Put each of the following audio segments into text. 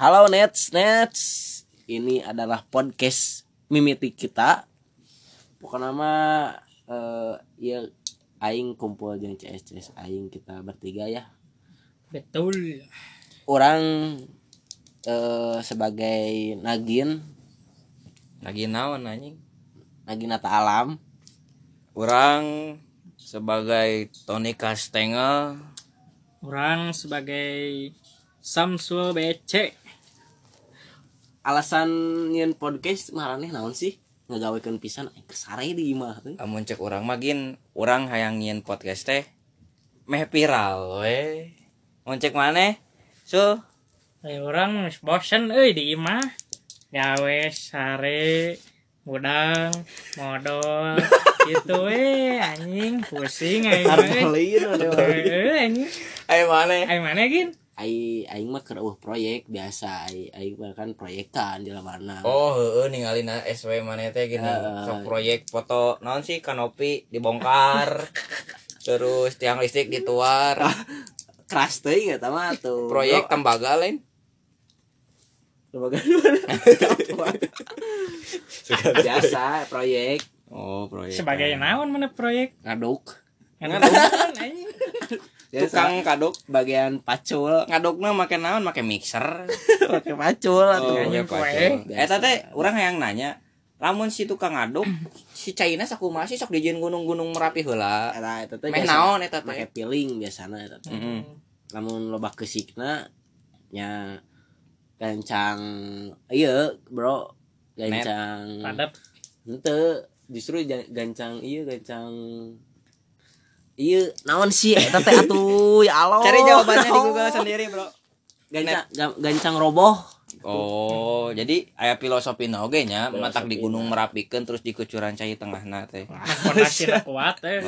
Halo Nets, Nets. Ini adalah podcast mimiti kita. Pokoknya nama eh ya aing kumpul jeung CS CS aing kita bertiga ya. Betul. Orang eh sebagai Nagin, lagi naon anjing Naginata Alam. orang sebagai Tony Castengel Orang sebagai Samsul BC. Alasan nyen podcast marane naon sih? Ngagawekeun pisan aing kesare di imah amun cek orang magin orang hayang nyin podcast teh meh viral we mun cek maneh so Eh, orang bosen euy di imah. Gawe sare udang modal gitu we anjing pusing aing. Harbolin Euy, anjing. ayo maneh mana gin? Aing aing mah keur eueuh proyek biasa aing aing mah kan proyekan di mana. oh heeh ningalina SW maneh teh gini sok proyek foto naon sih kanopi dibongkar terus tiang listrik dituar. Keras teuing eta mah tuh. proyek tembaga lain? Lembaga biasa proyek. Oh proyek. Sebagai naon mana proyek? ngaduk. Ngaduk anjing. Tukang kaduk bagian pacul ngadukna make naon make mixer pakai pacul atuh. Oh, ya. Eta teh urang hayang nanya, lamun si tukang ngaduk si Caina sakumaha sih sok dijieun gunung-gunung Merapi heula. Eta eta teh Meh naon eta make teh? piling biasana eta teh. Heeh. Lamun loba kesikna nya gancang iya bro gancang Padat. Ente justru gancang iya gancang iya naon sih eta teh atuh ya Allah Cari jawabannya di Google sendiri, Bro. gancang ga- gancang roboh Oh, jadi aya filosofi oge nya, matak di gunung Merapikeun terus di kucuran cai tengahna teh. Fondasi kuat eh.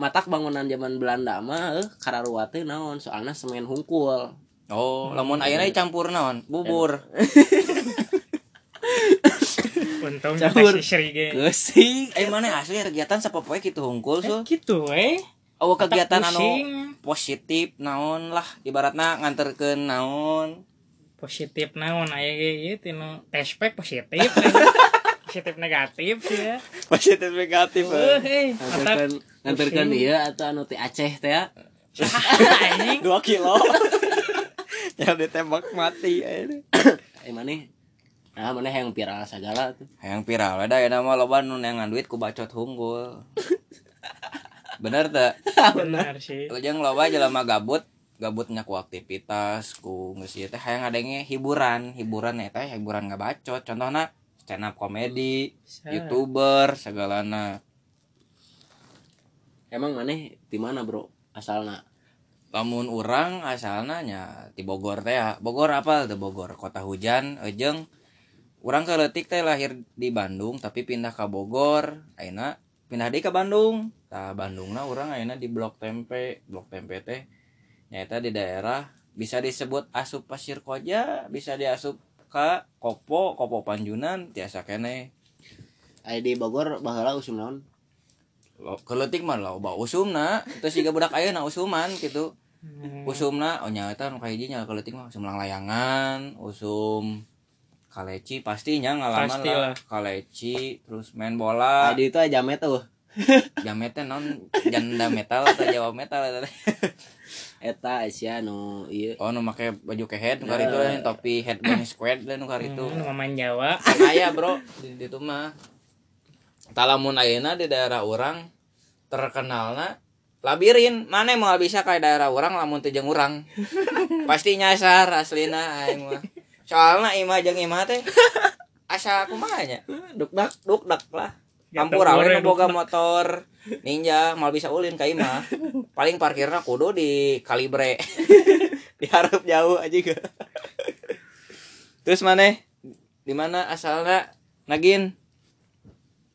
matak bangunan zaman Belanda mah eh kararuwa teh naon soalnya semen hungkul Oh, lamun ayeuna dicampur naon? Bubur. Untung Campur. gesing Eh mana asli kegiatan sapopoe kitu hungkul Eh, so. gitu eh. Oh, kegiatan anu positif naon lah ibaratna nganterkeun naon. positif naon aya ge ieu tinu tespek positif positif negatif sih ya Positif negatif. Hei mantap nganterkan nganterkan dia atau anu teh Aceh teh ya 2 kilo. yang ditembak mati aja. eh mana nah mana yang viral segala tuh Yang viral ada ya nama loba nu neangan duit ku bacot hunggul. Bener tak? benar sih Ujang loba jelema gabut, gabutnya ku aktivitas, ku geus ieu teh hayang ngadenge hiburan, hiburan eta hiburan ngabacot. Contohna stand up komedi, youtuber, segalana. emang mana di mana bro asalna Lamun urang asalna nya ti Bogor teh ya. Bogor apa teh Bogor? Kota hujan, ejeng. Urang keleutik teh lahir di Bandung tapi pindah ke Bogor. Ayeuna pindah deui ke Bandung. Tah Bandungna urang ayeuna di Blok Tempe. Blok Tempe teh nyaeta di daerah bisa disebut asup Pasir Koja, bisa diasup ka Kopo, Kopo Panjunan, tiasa kene. Aya di Bogor baheula usum naon Lo keleutik mah loba usumna, terus juga budak ayeuna usuman gitu. Hmm. usumna oh nyata nu kahiji nya keleutik mah usum lang layangan usum kaleci pastinya ngalaman Pastilah. lah. kaleci terus main bola. Aya di itu aja jamet tuh jamet teh non. Janda metal atau jawa metal eta teh. eta sia nu ieu oh nu make baju kehead nu karitu Ya. topi headband squad dan nu karitu Hmm, pemain Jawa. Kan aya bro. Di ditu mah. Talamun ayeuna di daerah orang terkenalna labirin. Mana mau bisa kayak daerah orang lamun teu jeung urang? Pasti nyasar aslina aing mah soalna imah jeung imah teh. Asa kumaha nya duk dak duk dak lah. Campur awe boga motor. Ninja mal bisa ulin ka imah paling parkirna kudu di kalibre. Diharap jauh aja ke terus mana? Di mana asalnya? Nagin?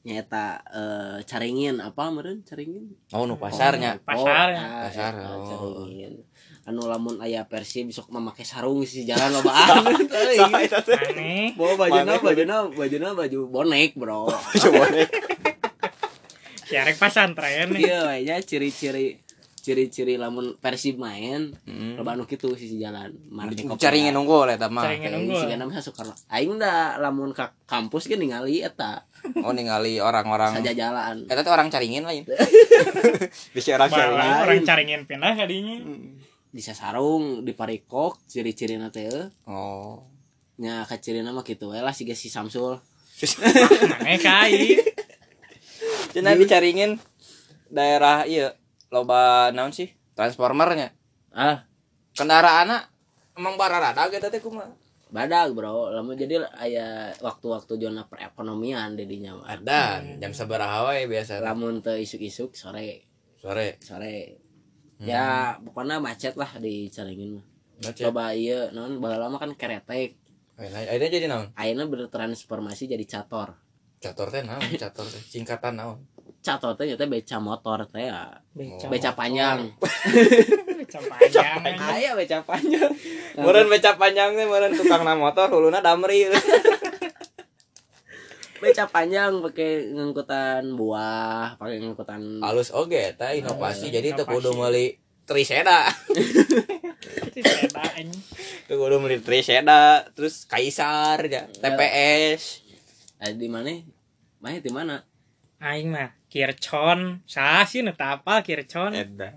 Nyata eh caringin. Apa meureun? Caringin? Oh nu pasarnya. Pasar ya. ah, Pasar, eta, oh. caringin anu lamun aya Persib sok memakai sarung si jalan lobaan teuing. aneh. Bawa bajuna bajuna bajuna baju bonek bro. Coba deh si arek pasantren iya kayaknya ciri-ciri ciri-ciri lamun Persib main Hmm. loba anu kitu sisi jalan. Marke caringin unggul eta mah. Caringin Kayak unggul. sih suka aing da lamun ka kampus ge ningali eta. Oh ningali orang-orang. Saja jalan eta teh orang caringin lain. Bisa orang caringin. orang caringin pindah kadinya di sarung di parikok ciri-ciri teh. Oh. Nya ka ciri nama gitu we lah si si Samsul. Mana kai Cina dicaringin daerah iya loba naon sih? Transformernya. Ah. Kendaraan emang bararada gitu teh kumaha? Badag bro. Lamun jadi aya waktu-waktu zona perekonomian mah. ada jam sabaraha wae biasa lamun teu isuk-isuk sore. Sore. Sore ya pokoknya macet lah di Caringin coba iya non baheula mah kan keretek. Akhirnya jadi naon? Ayeuna bertransformasi jadi cator. Cator teh naon? Cator teh singkatan naon? Cator teh nyata beca motor teh ya. Beca beca panjang. Beca panjang. Aya beca panjang. Meureun beca panjang teh meureun tukang na motor huluna damri beca panjang pakai ngangkutan buah pakai ngangkutan halus oge teh inovasi. jadi teu inovasi. kudu meuli triseda anjing. teu kudu meuli triseda terus kaisar ya TPS ada di mana? Mana di mana? Aing mah kircon. Sah sih nu teu apal kircon. Eda.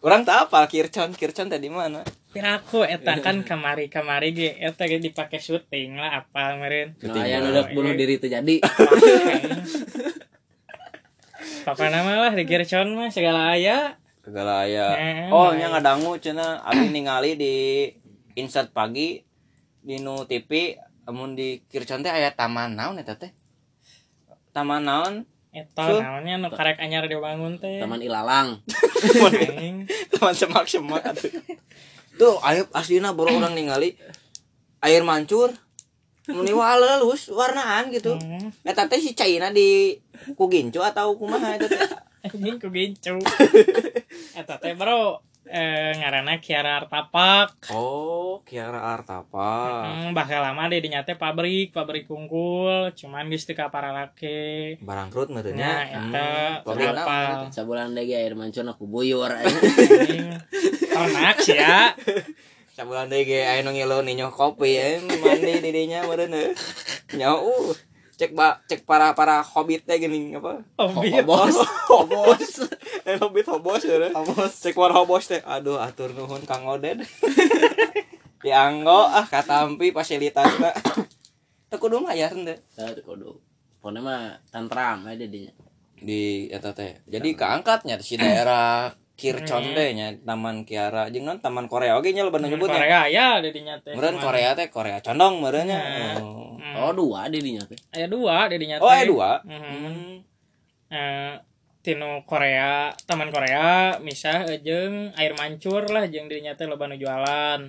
Orang tak apa Kircon, Kircon tadi mana? Piraku eta kan kamari kamari ge eta ge dipake syuting lah apa no, Syuting aya bola. nu bunuh diri terjadi Papa nama lah di kircon mah segala aya Segala aya. Eh, Oh, nya ngadangu cenah abdi ningali di insert pagi di nu TV amun di Kircon teh aya taman naon eta teh? Taman naon? eta Sul. namanya nu karek anyar dibangun teh taman ilalang Taman semak-semak atuh. Tuh, ayo aslina baru orang ningali air mancur muni halus warnaan gitu. Hmm, Eta teh si China di Kugincu atau kumaha eta teh? anjing ku gincu eta teh bro eh ngaranna Kiara Artapak Oh, Kiara Artapa. Hmm, bakal lama deh dinyate pabrik pabrik unggul cuman geus teu kaparalake Barangkrut Nah, meureunnya. eta pabrik apa? sebulan lagi air mancur aku buyur Ternak sih ya. Sabulan deui ge aya nu ngilu ninyo kopi ya mandi di dinya meureun heuh. Nya uh cek ba cek para para hobbit teh geuning apa? Hobbit. hobos hobos Eh hobbit hobos ya. Hobos. Cek war hobos teh. Aduh atur nuhun Kang Oden. Dianggo ah katampi fasilitasna. Teu kudu bayar teh. Teu kudu pokoknya mah tantram aja dinya Di eta teh. Jadi keangkatnya si daerah Kircon teh nya Taman Kiara jeung non Taman Korea oge nya loba nu nyebutnya. Korea ya di dinyate. Meureun Korea teh Korea condong meureunnya. Nah. Oh. oh dua deh dinya teh Aya dua di dinyate. Oh, aya dua. Mhm. Hmm. Eh, tinu Korea, Taman Korea misah jeung air mancur lah jeung di dinyate loba nu jualan.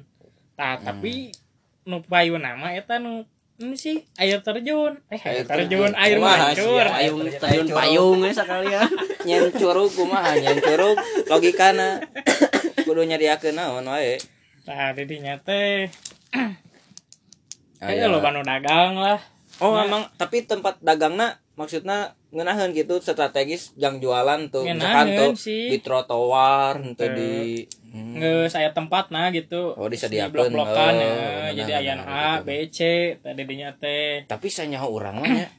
Tah, Hmm. tapi nu payu nama eta nu ini sih air terjun. Eh, air, Air terjun, terjun. air mancur. sih, ya? payung ya sekalian nyen curug kumaha nyen curug logikana kudu nyadiakeun naon wae Tah, di dinyate Aya. Kayak lo banu dagang lah. oh Nah. emang tapi tempat dagangna maksudna ngeunaheun gitu strategis jang jualan tuh Ngeunaheun tuh sih. di trotoar Henteu. di Hmm. Nge saya tempat nah gitu. Oh, disediakeun, blok-blokan oh, ya. Jadi aya nu benar, A, gitu. B, C, tadi dinya teh. tapi sanyaho urang mah nya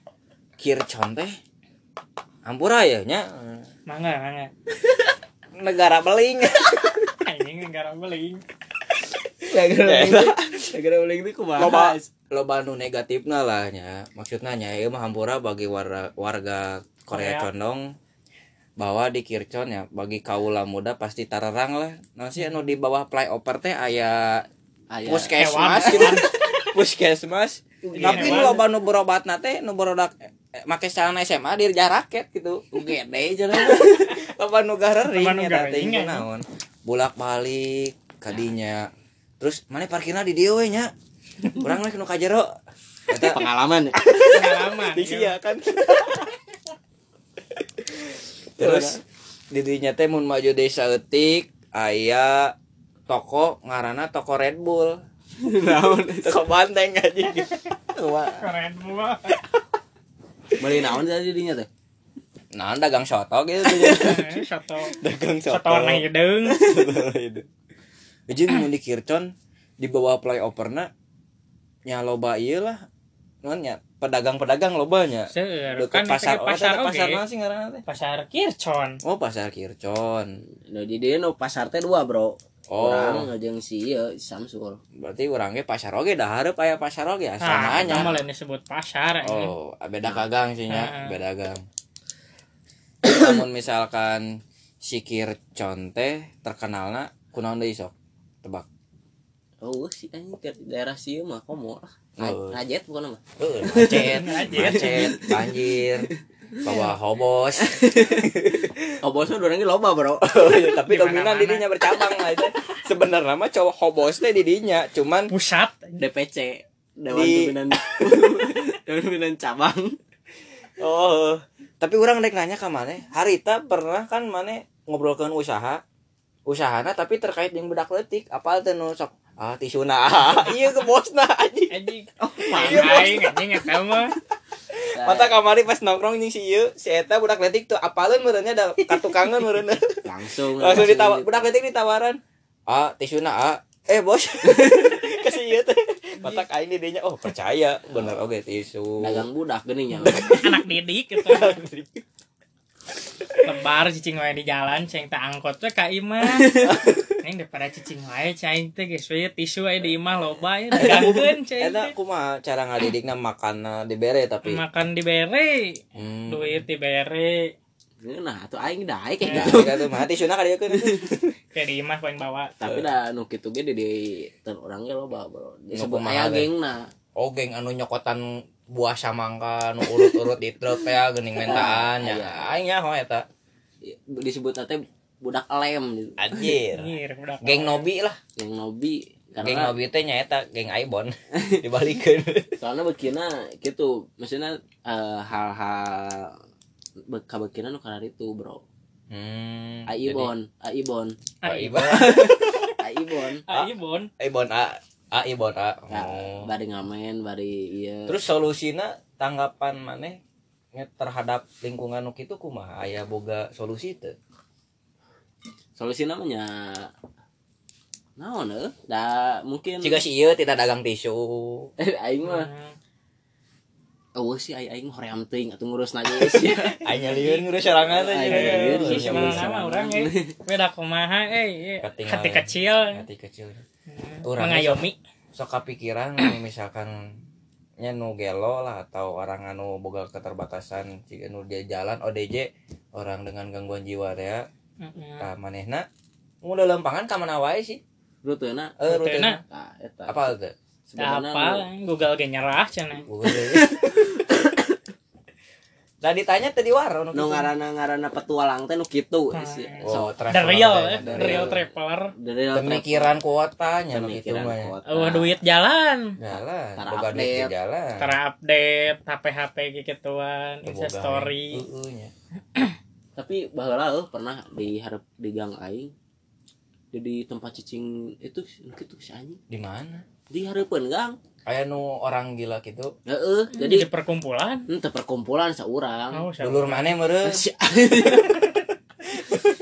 Kircon teh ampura ya nya Mangga, mangga. negara beling. Anjing negara beling. gara-gara gara beling. itu kumaha? Loba loba nu negatifna lah nya. Maksudnya nya ieu mah hampura bagi warga warga Korea Korea. condong bahwa di Kircon ya bagi kaula muda pasti tararang lah. Nah sih anu di bawah flyover teh aya aya. puskesmas gitu. puskesmas. Iya, tapi loba nu berobatna teh nu berobat eh, make celana SMA di jaraket gitu gede jalan loba nu garering Loba nu eta teh ya. naon bolak balik kadinya terus mana parkirna di dieu we nya urang lagi nu ka jero eta pengalaman ya Pengalaman. Iya kan. Terus di dinya teh mun maju desa eutik aya toko ngaranna toko Red Bull. naon Toko banteng aja. Keren buah. Beli naon tadi dinya teh? Nah dagang soto gitu Eh, soto. Dagang soto. Warna hidung. Jadi mau di Kircon di bawah flyoverna nya loba ieu lah. Nya pedagang-pedagang lobanya. Deket kan pasar pasar oh, pasar teh pasar sih ngaranna teh? Pasar Kircon. Oh pasar Kircon. No di dia no pasar teh dua bro Oh. orang ngajeng si si Samsul berarti orangnya pasar oge dah hareup aya pasar oge nah sama kita nya. malah disebut pasar ini. oh beda kagang sih nya beda gang. Namun misalkan si Kircon teh terkenalna kunaon deui sok tebak. Oh si anjing ke daerah si ieu mah komo lah. Rajet bukan mah? Heeh, macet, banjir, bawa hobos. oh bosnya udah orangnya loba bro tapi dominan didinya bercabang lah itu. Sebenarnya mah cowok hobos teh didinya, cuman pusat DPC Dewan Di- Pimpinan Dewan Pimpinan Cabang oh, tapi orang rek nanya ke mana? Harita pernah kan mana ngobrolkan usaha, usahana tapi terkait yang bedak letik, apa teh nu sok ah tisuna iya ke bosna anjing. Anjing. Iya, mana aing anjing eta mah. Mata kamari pas nongkrong nih si ieu si eta budak letik tuh apalun merenya ada kartu kangen merenya langsung. Langsung ditawar budak letik ditawaran ah tisuna ah. Eh bos. Kasih ieu teh mata kain di dinya oh percaya. Bener oke tisu. Dagang budak nya anak didik gitu. Lebar cicing wae di jalan ceng tak angkot teh ka imah Neng daripada cicing wae cing teh geus we tisu wae di imah loba ya dagangkeun cing eta kumaha cara ngadidikna makan dibere tapi. Makan dibere hmm. duit dibere nah tuh aing daek kayak gitu gitu mah tisuna ka dieu keun kayak di imah paling bawa. Tapi dah nu kitu ge di di ten orangnya loba bro. Disebut aya gengna. Oh geng anu nyokotan buah samangka nu urut-urut di truk teh geuning mentaan. Ya Iya. aing nya hoe eta. Disebut teh budak lem gitu. anjir. Anjir, budak geng nobi lah. Yang nobi geng karena nobi teh nyaeta geng aibon. Dibalikeun soalnya bekina gitu maksudnya eh, hal-hal beka bekina nu karena itu bro. Hmm aibon aibon. Ai, aibon. Aibon. Ai, bon aibon a aibon a. Ya, oh. bari ngamen bari iya. Terus solusina tanggapan maneh nya terhadap lingkungan nu kitu kumaha? Aya boga solusi teu solusi namanya naon eh da mungkin jika si ieu tidak dagang tisu aing mah Hmm. oh sih aing aing hoream teuing atuh ngurus na geus anya lieur ngurus sorangan teh Aya juga. lieur, iya, Sama iya. sama orang eh beda kumaha eh Ketinggalan. hati kecil hati kecil Hmm. Urang mengayomi sok kepikiran misalkan nya nu gelo lah atau orang anu boga keterbatasan jika nu dia jalan ODJ orang dengan gangguan jiwa teh ya. Ka manehna udah lempangan ka mana wae sih rutena eh Rutena. nah eta apa teh sebenarnya apa nu- Google ge nyerah cenah. Nah ditanya tadi war nu ngaranna ngaranna petualang teh nu kitu Ah, sih iya. Oh, so the traveler real teh, eh the the real real. traveler dari pemikiran kuotanya nu kitu mah ya. kota. oh duit jalan Jalan, Tara boga duit jalan. tara update HP HP gituan Teu Insta story nya. tapi baheula euy pernah di hareup di gang aing jadi tempat cicing itu nu kitu si anjing Di mana? di hareupeun gang Aya nu orang gila gitu. heeh jadi jadi perkumpulan ente perkumpulan saurang oh? Dulur maneh meureun. Si-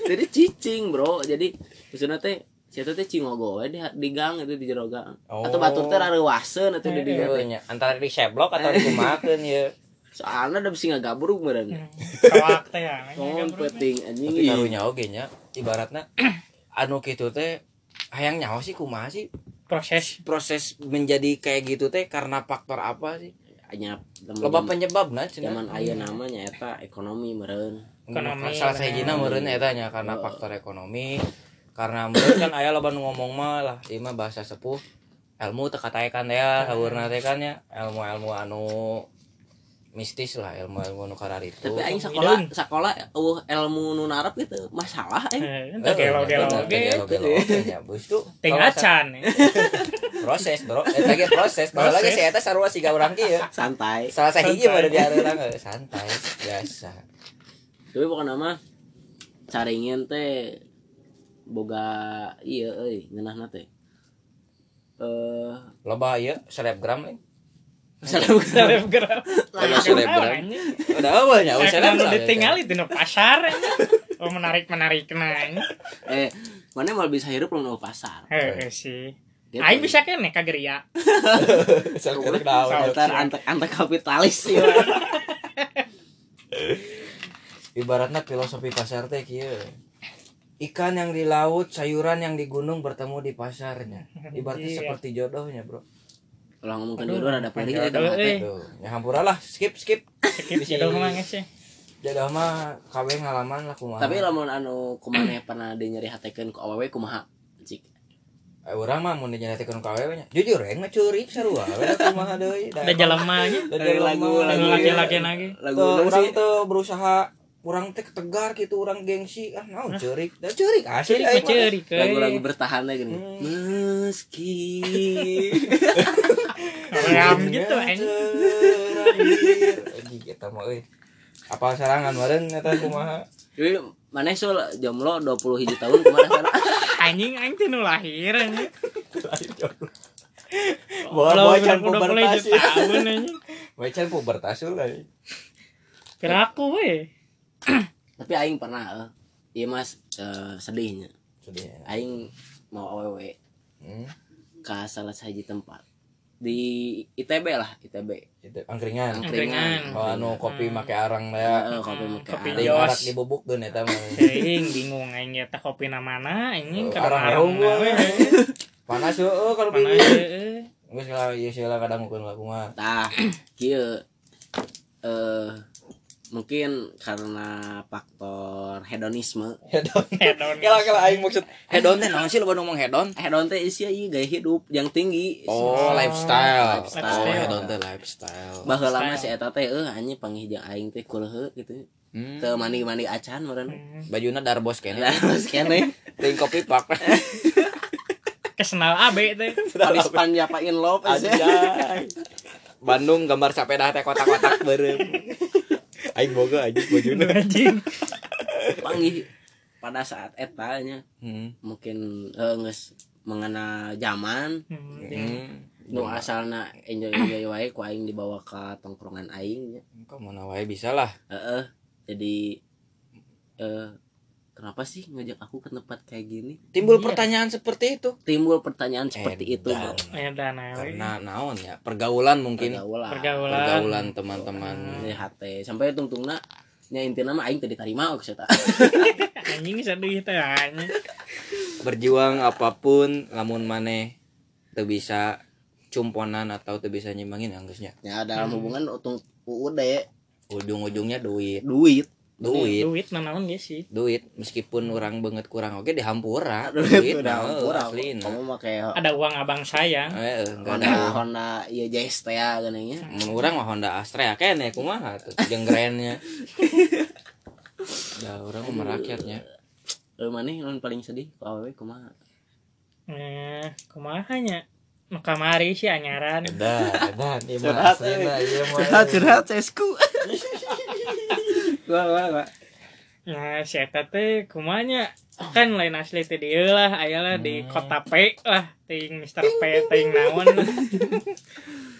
jadi cicing bro jadi maksudnya teh siapa teh cingogo we di, di gang itu di jero gang Oh. atau batur teh rareuwaseun atau di teh nya. Antara di seblok atau di kumakeun ye. Soalnya udah bisa ngagabruk meureun Hmm. Kawak teh ya oh penting anjing Tapi karunya oge nya ibaratna anu kitu teh hayang nyawa sih kumaha sih proses proses menjadi kayak gitu teh karena faktor apa sih? hanya Loba penyebabna cenah. zaman aya namanya eta ekonomi meureun Ekonomi, salah bener. sahijina meureun eta nya karena Oh. faktor ekonomi karena meureun kan aya loba nu ngomong mah lah ieu mah bahasa sepuh ilmu teu kataekan ya saurna teh kan ya ilmu-ilmu anu mistis lah ilmu-ilmu nu kararitu tapi aing sekolah sekolah uh, ilmu nu narap gitu masalah aing. Eh, ente gelo gelo oge ya bos tuh ting kalau acan eh. proses bro. Eta ge proses. Bahwa lagi si eta sarua siga urang kieu. Santai. Salah sahiji mah Santai. di areurang santai biasa. Tapi pokoknya mah caringin teh boga iya euy ngeunahna teh. Eh loba ieu selebgram eh. Selebgram selebgram Udah selebgram. Udah awalnya, Eh, awal kenapa selebgram. ditinggal itu no pasar oh menarik menarik nanya eh mana mau bisa hirup lu pasar Heeh sih Gitu. Aing bisa kene kageria Selebgram naon. Ntar antek antek kapitalis sih Ibaratnya filosofi pasar teh kieu. Ikan yang di laut, sayuran yang di gunung bertemu di pasarnya. Ibaratnya Iya. seperti jodohnya, Bro. Kalau ngomongin jodoh ada pilih ya jodoh, eh. Tuh, ya hampura lah, skip skip. skip jodoh mah geus ya Jodoh mah kawe ngalaman lah kumaha. tapi lamun anu kumaneh pernah di nyeri hatekeun ku awewe kumaha cik Eh, urang mah mun dinyatakeun ka awewe nya. Jujur yang mah ceurik sarua we da kumaha deui. Da ada jalemanya da Dari jelema. lagu- lagu laki-laki lagi lagu sih tuh berusaha urang teh tegar gitu urang gengsi ah naon ceurik da ceurik asli ceurik aing mah mah. ceurik euy. lagu-lagu bertahan aja gini Hmm. meski Ram gitu anjing Terakhir. Anjing kita mah euy. Apa sarangan meureun eta kumaha? jadi mana sul jomblo 20 hiji tahun ke mana sana anjing aing teh nu lahir anjing Bawa Kalau bawa pubertas. tahun anjing Bawa can pubertas lah. Piraku we. tapi aing pernah eh, iya mas eh, sedihnya Sedih. aing mau awewe Hmm. ke salah satu tempat di ITB lah ITB Itu angkringan. Angkringan. Oh, anu kopi make arang ya. Eh, kopi make kopi arang. Arak dibubuk tuh eta mah. Aing bingung aing ya teh kopi na mana anjing Oh, arang arang we. we. Panas heueuh kalau Mana bingung. heeh. Geus lah ieu sila kadang ngukeun aku mah. Tah, kieu eh mungkin karena faktor hedonisme. Hedon. Hedon. Kala kala aing maksud hedon teh naon sih lo ngomong hedon? Hedon teh isi ieu gaya hidup yang tinggi. Oh, lifestyle. Lifestyle. Oh, hedon teh lifestyle. Baheula mah si eta teh eueuh anjing panggih jeung aing teh kuleuh gitu. Hmm. Teu mandi-mandi acan meureun. Bajuna darbos kene. Terus kene Ting kopi pak. Kesenal abe teh. Paris Panjapa in love aja. Bandung gambar sepeda teh kotak-kotak beureum. Aing boga aja bajuna. Anjing. Panggih pada saat eta nya Hmm. mungkin eh, geus mengena zaman Hmm, Hmm. nu asalna enjoy enjoy wae ku aing dibawa ke tongkrongan aing. Kok mana wae bisa lah. Heeh. Jadi eh kenapa sih ngajak aku ke tempat kayak gini? Timbul Iya. pertanyaan seperti itu. Timbul pertanyaan seperti itu, Edan. Bro. Edan. Karena naon ya? Pergaulan mungkin. Pergaulan. Pergaulan. Pergaulan teman-teman. Di hati sampai tungtungna nya intina mah aing teu ditarima ku eta. Anjing sedih teh anjing. Berjuang apa pun lamun maneh teu bisa cumponan atau teu bisa nyimbangin anggeusnya. Ya dalam hubungan utung UUD Ujung-ujungnya duit. duit. Duit. Duit nanaon ge sih. Duit meskipun orang banget kurang oke dihampura. Duit nah, udah eh, kurang. aslina. Kamu mah kayak Ada uang abang sayang. Eh, eh, enggak Honda ada. Honda iya Jazz teh ya geuning nya. Mun urang mah Honda Astra ya kene kumaha tuh jeung grennya. Da urang mah merakyatnya. Lu maneh nu paling sedih ku awewe kumaha? Eh, kumaha nya? Nu kamari sih anyaran. Edan, edan ieu mah Curhat, mah. cesku. Wah wah wah. Nah, si eta teh kumanya kan lain asli teh dieu lah aya lah di kota P lah ting Mr. P ting naon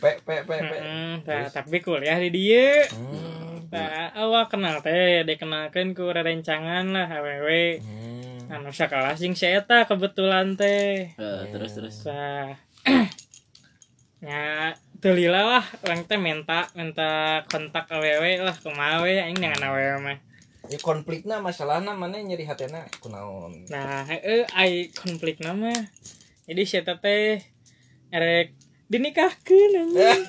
Pe pe pe pe. Heeh, tah, tapi kuliah di dieu Hmm. tah awal kenal teh dikenalkeun ku rerencangan lah awewe Hmm. anu sakelas jeung si eta kebetulan teh Eh, terus terus. nya teu lila lah orang teh minta minta kontak awewe lah kumaha we aing dengan awewe mah Ya konflikna masalahna mana nyeri hatena kunaon. Nah, heeh ai konflik nama. Jadi si teh erek dinikahkeun anjing.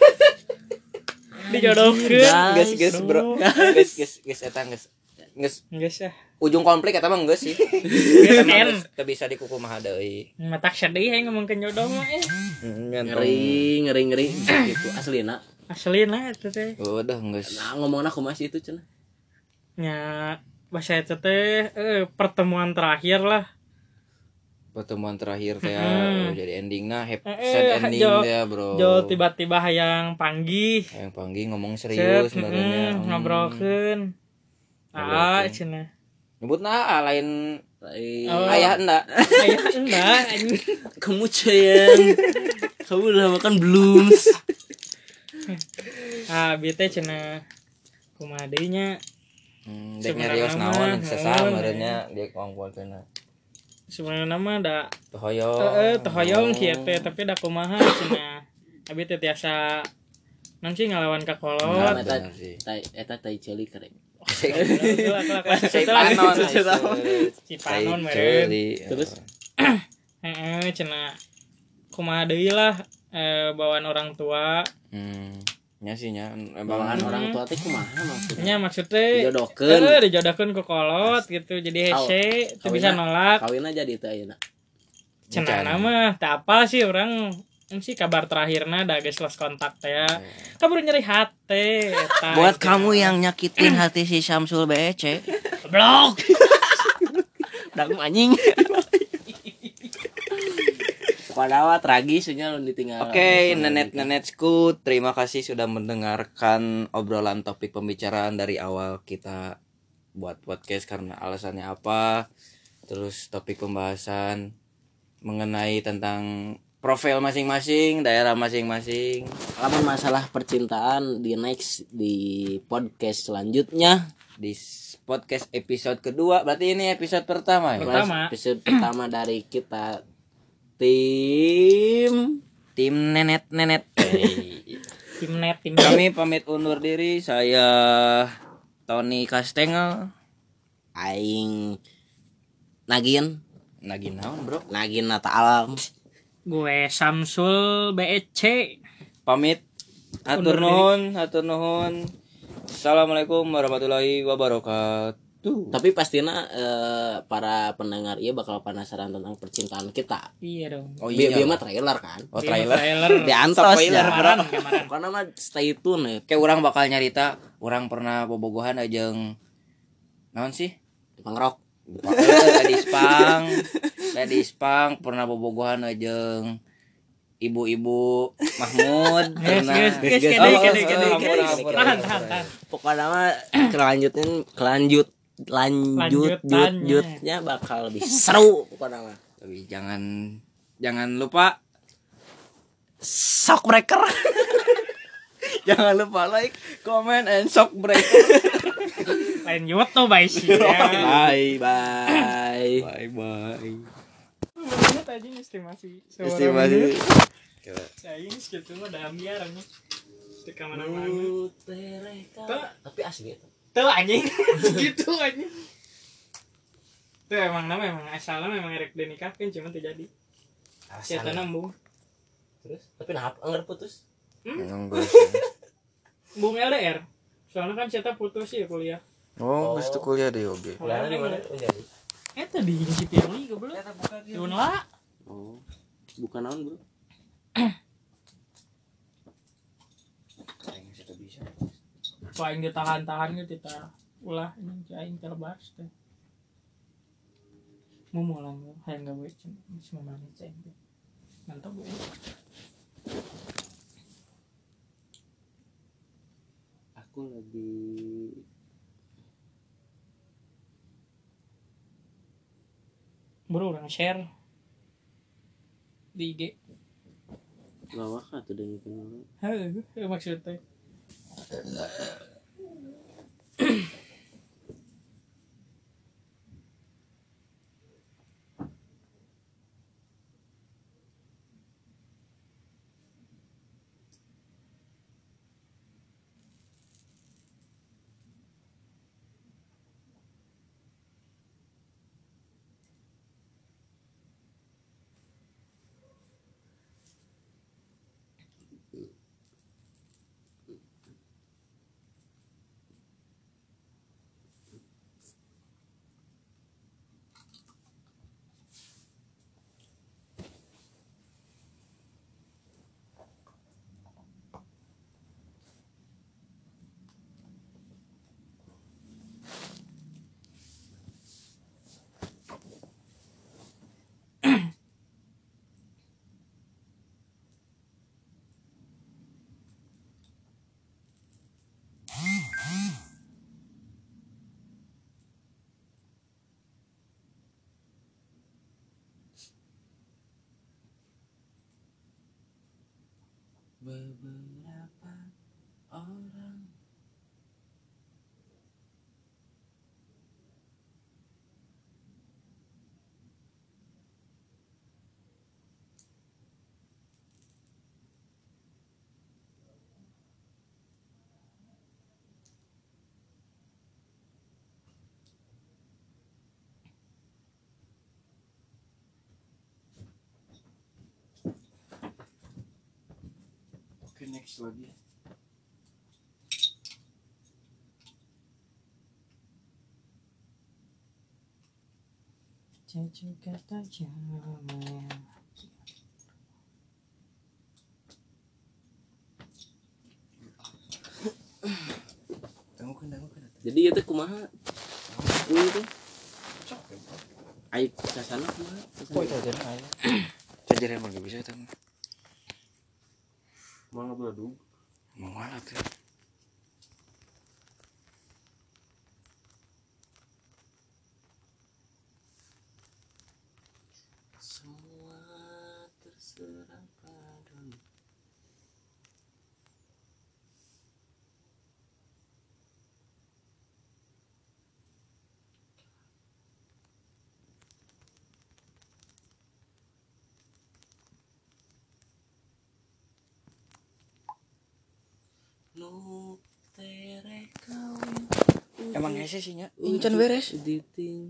Dijodohkeun. Geus geus bro. Geus geus geus eta geus. Geus Geus ah. ujung konflik eta mah geus sih. Geus teu bisa dikukumaha deui. Matak sedih yang ngomongkeun jodoh mah eh. Hmm, Ngeri ngeri ngeri gitu aslina. Asli nah eta teh. Udah geus. Nah ngomongna kumaha sih itu cenah. Nya bahasa eta teh eh, pertemuan terakhir lah. pertemuan terakhir teh Hmm. oh, jadi endingnya happy Eh, sad eh, ending Jo- ya bro Jo tiba-tiba hayang panggih. yang panggil ngomong serius sebenarnya Hmm. ngobrolkeun. Ah, cenah. nyebut nah lain Lain. Oh. ayah enggak Aya enggak. Kamu sayang. Kamu udah makan belum? ah bete cina kumadenya Hmm, dek nyarios naon heeh. merenya dia ngongkolkeun. sebenarnya nama ada Teu hoyong. eh teh hoyong kieu teh tapi da kumaha cina abi teh tiasa non sih ngalawan ka kolot Nah, eta tai tai ceuli kerek Kelak, kelak, kelak. Cai Itu lagi. panon. Si panon Cai meren. ceuli. Terus? Heeh, cina kumaha deui lah eh, bawaan orang tua Hmm. Nya sih nya bawaan emang orang tua teh kumaha maksudnya nya maksudnya Dijodohkeun. eh dijodohkeun ke kolot gitu jadi hese teu bisa nolak kawinna jadi teh ayeuna cenah nama tak apa sih orang ini sih kabar terakhirnya ada guys lost kontak teh ya baru nyeri hati eta, buat gitu. kamu yang nyakitin hati si Samsul BC. blok dang anjing Padawa tragis nya lu ditinggal. Oke, nenet-nenetsku, terima kasih sudah mendengarkan obrolan topik pembicaraan dari awal kita buat podcast karena alasannya apa. Terus topik pembahasan mengenai tentang profil masing-masing, daerah masing-masing. Lamun masalah percintaan di next di podcast selanjutnya. Di podcast episode kedua, berarti ini episode pertama ya. Pertama. Episode pertama dari kita tim Tim nenet-nenet. tim net tim Kami pamit undur diri. Saya Tony Kastengel. aing Nagin, Lagi naon, Bro? Nagin Nata Alam. Gue Samsul BEC pamit. Atur nuhun atur nuhun. Assalamualaikum warahmatullahi wabarakatuh. Tapi pastinya eh, para pendengar iya bakal penasaran tentang percintaan kita. iya dong. Oh Biar iya. Mah trailer kan. oh trailer. trailer. Diantos Spoiler, ya. Karena mah stay tune ya. kayak orang bakal nyarita orang pernah bobogohan ajeng naon sih? Pangrok. Tadi spang tadi spang pernah bobogohan ajeng ibu-ibu Mahmud. Pokoknya mah kelanjutin kelanjut lanjut jut jutnya bakal lebih seru pokoknya mah. tapi jangan jangan lupa. Shock breaker. jangan lupa like comment and shock breaker Bye sih ya. bye bye. estimasi. Estimasi menurut, Saya ini segitu mah dah ambiar nih. Di kamar-kamar. Tapi asli itu. Tuh anjing. Segitu anjing. Tuh emang nama emang asalnya memang erek dinikahkan cuma terjadi. Siapa nambung. Terus tapi nah enggak putus. Nunggu. Bung LDR. Soalnya kan siapa putus ya kuliah. Oh, geus teu kuliah deh oge. Kuliahnya di mana? Jadi. Eh tadi di Cipirli goblok. Dun lah. Oh. Bukan naon, Bro. Kok aing ditahan-tahan gitu kita ulah ini aing terbahas teh. Mau mulang hayang gawe cen semua mana ceng. Mantap gue. Aku lagi Bro orang share di IG. lawak atau dengan kenal. Maksudnya. But, but I next lagi. Cucu kata jangan jadi itu kumaha ini tuh ayo ke sana kumaha. Oh, cajar aja. Cajar emang gak bisa tuh. Mana beladung? Mau malah tuh. semua terserah padamu Nu hese sih nya. Incan beres. diting